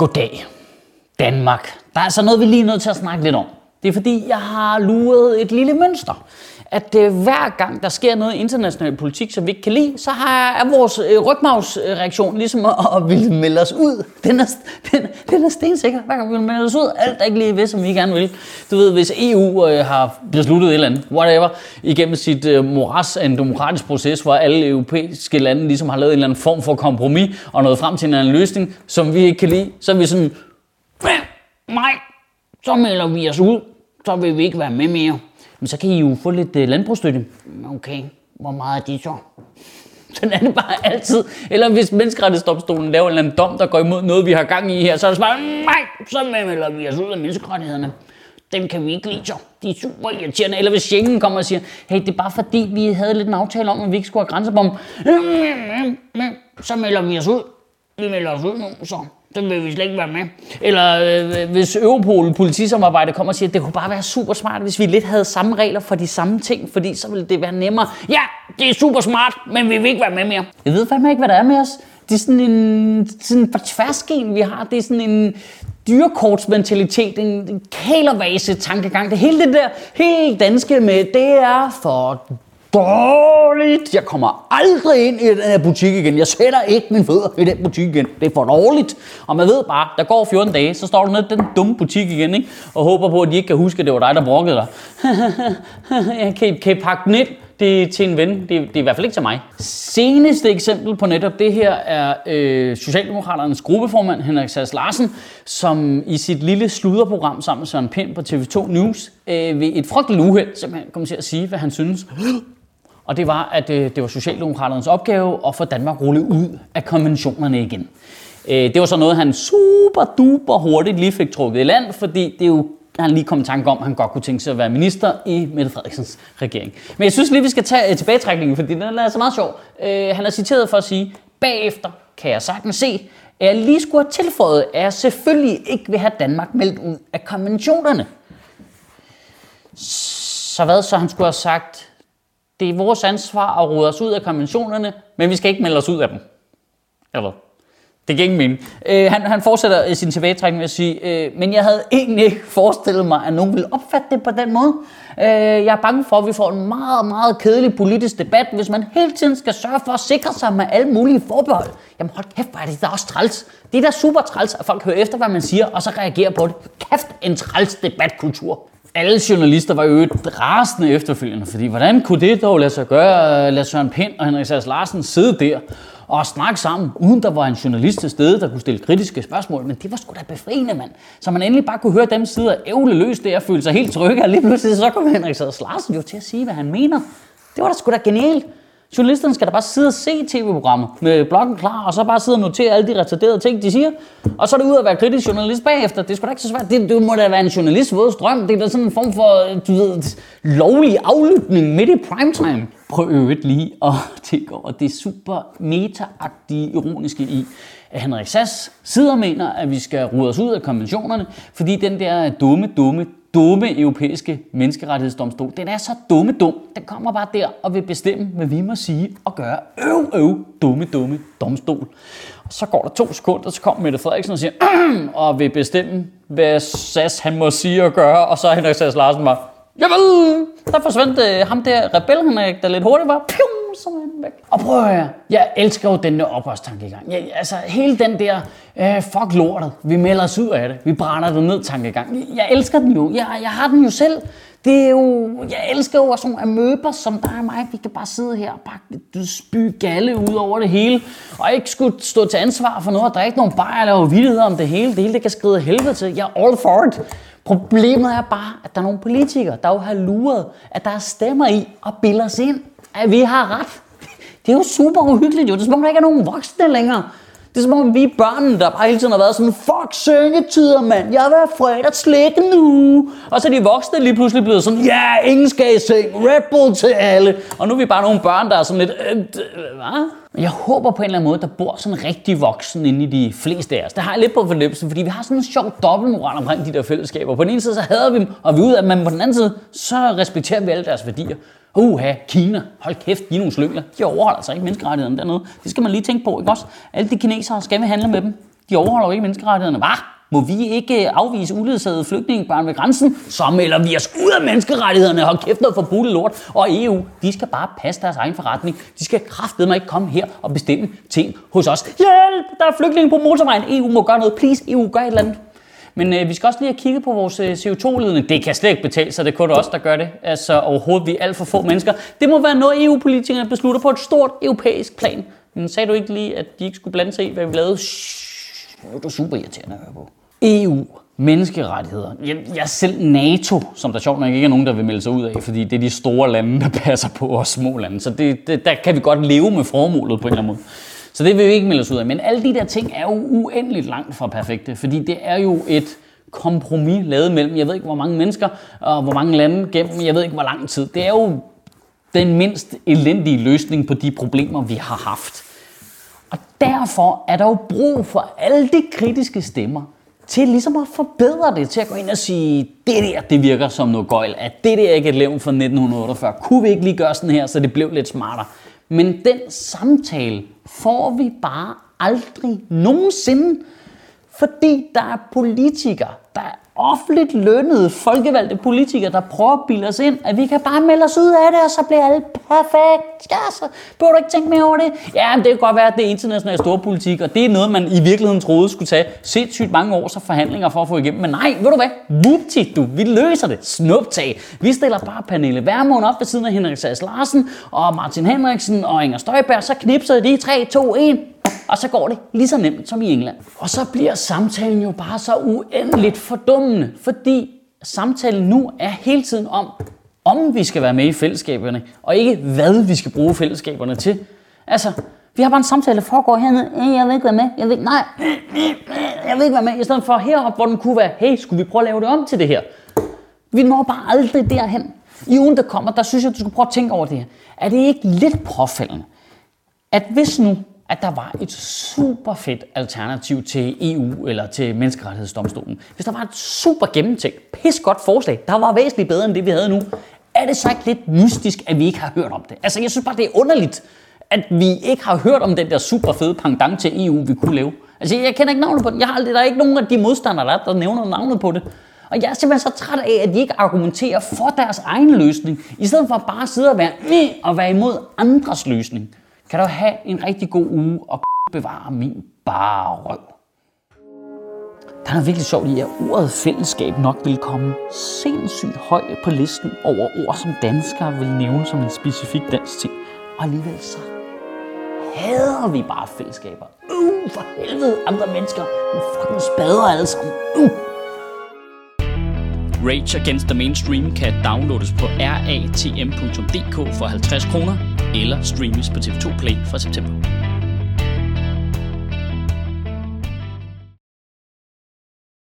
Goddag. Danmark. Der er altså noget, vi lige er nødt til at snakke lidt om. Det er fordi, jeg har luret et lille mønster. At øh, hver gang der sker noget i international politik, som vi ikke kan lide, så har, er vores øh, rygmavsreaktion ligesom at, at ville melde os ud. Den er, den, den er stensikker. Hver gang vi vil melde os ud, alt er ikke lige ved, som vi gerne vil. Du ved, hvis EU øh, har besluttet et eller andet, whatever, igennem sit øh, moras af en demokratisk proces, hvor alle europæiske lande ligesom har lavet en eller anden form for kompromis og nået frem til en anden løsning, som vi ikke kan lide, så er vi sådan, nej, så melder vi os ud, så vil vi ikke være med mere. Men så kan I jo få lidt uh, landbrugsstøtte. Okay, hvor meget er det så? Sådan er det bare altid. Eller hvis menneskerettighedsdomstolen laver en eller anden dom, der går imod noget, vi har gang i her, så er det bare, nej, så melder vi os ud af menneskerettighederne. Dem kan vi ikke lide så. De er super irriterende. Eller hvis Schengen kommer og siger, hey, det er bare fordi, vi havde lidt en aftale om, at vi ikke skulle have grænsebom. Så melder vi os ud. Vi melder os ud nu, så så vil vi slet ikke være med. Eller øh, hvis Europol politisamarbejde kommer og siger, at det kunne bare være super smart, hvis vi lidt havde samme regler for de samme ting, fordi så ville det være nemmere. Ja, det er super smart, men vi vil ikke være med mere. Jeg ved fandme ikke, hvad der er med os. Det er sådan en sådan for vi har. Det er sådan en dyrekortsmentalitet, en kælervase tankegang. Det hele det der helt danske med, det er for dårligt. Jeg kommer aldrig ind i den her butik igen. Jeg sætter ikke min fødder i den butik igen. Det er for dårligt. Og man ved bare, der går 14 dage, så står du nede i den dumme butik igen, ikke? og håber på, at de ikke kan huske, at det var dig, der brokkede dig. jeg kan, kan I pakke den ind? Det er til en ven. Det, det er i hvert fald ikke til mig. Seneste eksempel på netop det her er øh, Socialdemokraternes gruppeformand Henrik Sass Larsen, som i sit lille sluderprogram sammen med Søren Pind på TV2 News øh, ved et frygteligt uheld simpelthen kom til at sige, hvad han synes og det var, at øh, det var Socialdemokraternes opgave at få Danmark rullet ud af konventionerne igen. Øh, det var så noget, han super duper hurtigt lige fik trukket i land, fordi det er jo han lige kom i tanke om, at han godt kunne tænke sig at være minister i Mette Frederiksens regering. Men jeg synes lige, vi skal tage øh, tilbagetrækningen, fordi den er så meget sjov. Øh, han er citeret for at sige, bagefter kan jeg sagtens se, at jeg lige skulle have tilføjet, at jeg selvfølgelig ikke vil have Danmark meldt ud af konventionerne. Så hvad så han skulle have sagt, det er vores ansvar at rode os ud af konventionerne, men vi skal ikke melde os ud af dem. Eller det giver ingen mening. Øh, han, han fortsætter sin tilbagetrækning med at sige, øh, men jeg havde egentlig ikke forestillet mig, at nogen ville opfatte det på den måde. Øh, jeg er bange for, at vi får en meget, meget kedelig politisk debat, hvis man hele tiden skal sørge for at sikre sig med alle mulige forbehold. Jamen hold kæft, hvor er det da også træls. Det er da super træls, at folk hører efter, hvad man siger, og så reagerer på det. Kæft, en træls debatkultur alle journalister var jo rasende efterfølgende, fordi hvordan kunne det dog lade sig gøre, øh, lade Søren Pind og Henrik Sass Larsen sidde der og snakke sammen, uden der var en journalist til stede, der kunne stille kritiske spørgsmål, men det var sgu da befriende, mand. Så man endelig bare kunne høre dem sidde og ævle løs der og føle sig helt trygge, og lige pludselig så kom Henrik Sass Larsen jo til at sige, hvad han mener. Det var da sgu da genialt. Journalisterne skal da bare sidde og se tv-programmet med bloggen klar, og så bare sidde og notere alle de retarderede ting, de siger. Og så er det ud at være kritisk journalist bagefter. Det er sgu da ikke så svært. Det, det må da være en journalist våde strøm. Det er da sådan en form for du ved, lovlig aflytning midt i primetime. Prøv øvrigt lige at tænke over det super meta ironiske i, at Henrik Sass sidder og mener, at vi skal rode os ud af konventionerne, fordi den der dumme, dumme, dumme europæiske menneskerettighedsdomstol, den er så dumme dum. Den kommer bare der og vil bestemme, hvad vi må sige og gøre. Øv, øv, dumme, dumme domstol. Og så går der to sekunder, så kommer Mette Frederiksen og siger, og vil bestemme, hvad SAS han må sige og gøre, og så er Henrik Sass Larsen bare, Jamen, der forsvandt øh, ham der rebel, han der lidt hurtigt var. Pium, så var han væk. Og prøv at høre, jeg elsker jo den der oprørstankegang. Jeg, altså, hele den der, øh, fuck lortet, vi melder os ud af det, vi brænder det ned tankegang. Jeg elsker den jo, jeg, jeg har den jo selv. Det er jo, jeg elsker jo sådan nogle amøber som dig og mig. Vi kan bare sidde her og bare spy galle ud over det hele. Og ikke skulle stå til ansvar for noget og drikke nogle bajer og lave vildheder om det hele. Det hele det kan skride helvede til. Jeg er all for it. Problemet er bare, at der er nogle politikere, der jo har luret, at der er stemmer i og bilder sig ind, at vi har ret. Det er jo super uhyggeligt jo. Det er som om, der ikke er nogen voksne længere. Det er som om, vi er børnene, der bare hele tiden har været sådan, fuck syngetider, mand. Jeg vil have fredagslæg nu. Og så er de voksne lige pludselig blevet sådan, ja, yeah, ingen skal i seng. Red Bull til alle. Og nu er vi bare nogle børn, der er sådan lidt, øh, hvad? Jeg håber på en eller anden måde, der bor sådan en rigtig voksen inde i de fleste af os. Det har jeg lidt på fornemmelsen, fordi vi har sådan en sjov dobbeltmoral omkring de der fællesskaber. På den ene side så hader vi dem, og vi ud af men på den anden side, så respekterer vi alle deres værdier. Uha, Kina, hold kæft, de er nogle slyngler. De overholder altså ikke menneskerettighederne dernede. Det skal man lige tænke på, ikke også? Alle de kinesere skal vi handle med dem. De overholder jo ikke menneskerettighederne. Hvad? Må vi ikke øh, afvise uledsagede flygtningebørn ved grænsen? Så melder vi os ud af menneskerettighederne. Hold kæft noget forbudt lort. Og EU, de skal bare passe deres egen forretning. De skal kraftedeme ikke komme her og bestemme ting hos os. Hjælp! Der er flygtninge på motorvejen. EU må gøre noget. Please, EU, gør et eller andet. Men øh, vi skal også lige have kigget på vores øh, CO2-ledning. Det kan slet ikke betale sig, det er kun os, der gør det. Altså overhovedet, vi er alt for få mennesker. Det må være noget, EU-politikerne beslutter på et stort europæisk plan. Men sagde du ikke lige, at de ikke skulle blande sig i, hvad vi lavede? Shhh, det er super irriterende at høre på. EU, menneskerettigheder. Jeg, jeg selv NATO, som der sjovt nok ikke er nogen, der vil melde sig ud af, fordi det er de store lande, der passer på os små lande. Så det, det, der kan vi godt leve med formålet på en eller anden måde. Så det vil vi ikke melde os ud af. Men alle de der ting er jo uendeligt langt fra perfekte, fordi det er jo et kompromis lavet mellem, jeg ved ikke hvor mange mennesker, og hvor mange lande gennem, jeg ved ikke hvor lang tid. Det er jo den mindst elendige løsning på de problemer, vi har haft. Og derfor er der jo brug for alle de kritiske stemmer, til ligesom at forbedre det, til at gå ind og sige, det der, det virker som noget gøjl, at det der ikke er et levn fra 1948, kunne vi ikke lige gøre sådan her, så det blev lidt smartere. Men den samtale får vi bare aldrig nogensinde, fordi der er politikere, der er offentligt lønnede, folkevalgte politikere, der prøver at bilde os ind, at vi kan bare melde os ud af det, og så bliver alt perfekt. Ja, så burde du ikke tænke mere over det. Ja, men det kan godt være, at det er international storpolitik, og det er noget, man i virkeligheden troede skulle tage sindssygt mange års forhandlinger for at få igennem. Men nej, ved du hvad? Vupti, du, vi løser det. Snuptag. Vi stiller bare Pernille Vermund op ved siden af Henrik Sass Larsen, og Martin Henriksen og Inger Støjberg, så knipser de 3, 2, 1, og så går det lige så nemt som i England. Og så bliver samtalen jo bare så uendeligt fordummende, fordi samtalen nu er hele tiden om, om vi skal være med i fællesskaberne, og ikke hvad vi skal bruge fællesskaberne til. Altså, vi har bare en samtale, der foregår hernede. Jeg vil ikke være med. Jeg vil ikke, nej, jeg vil ikke være med. I stedet for heroppe, hvor den kunne være, hey, skulle vi prøve at lave det om til det her? Vi når bare aldrig derhen. I ugen, der kommer, der synes jeg, du skal prøve at tænke over det her. Er det ikke lidt påfaldende, at hvis nu at der var et super fedt alternativ til EU eller til menneskerettighedsdomstolen. Hvis der var et super gennemtænkt, pis godt forslag, der var væsentligt bedre end det, vi havde nu, er det så ikke lidt mystisk, at vi ikke har hørt om det? Altså, jeg synes bare, det er underligt, at vi ikke har hørt om den der super fede pangdang til EU, vi kunne lave. Altså, jeg kender ikke navnet på den. Jeg har aldrig, der er ikke nogen af de modstandere, der, der nævner navnet på det. Og jeg er simpelthen så træt af, at de ikke argumenterer for deres egen løsning, i stedet for bare at sidde og være, og være imod andres løsning. Kan du have en rigtig god uge og bevare min bare røv. Der er noget virkelig sjovt i, at ordet fællesskab nok vil komme sindssygt højt på listen over ord, som danskere vil nævne som en specifik dansk ting. Og alligevel så hader vi bare fællesskaber. Uh, for helvede, andre mennesker. Vi fucking spader alle sammen. Uh. Rage Against the Mainstream kan downloades på ratm.dk for 50 kroner eller streames på TV2 Play fra september.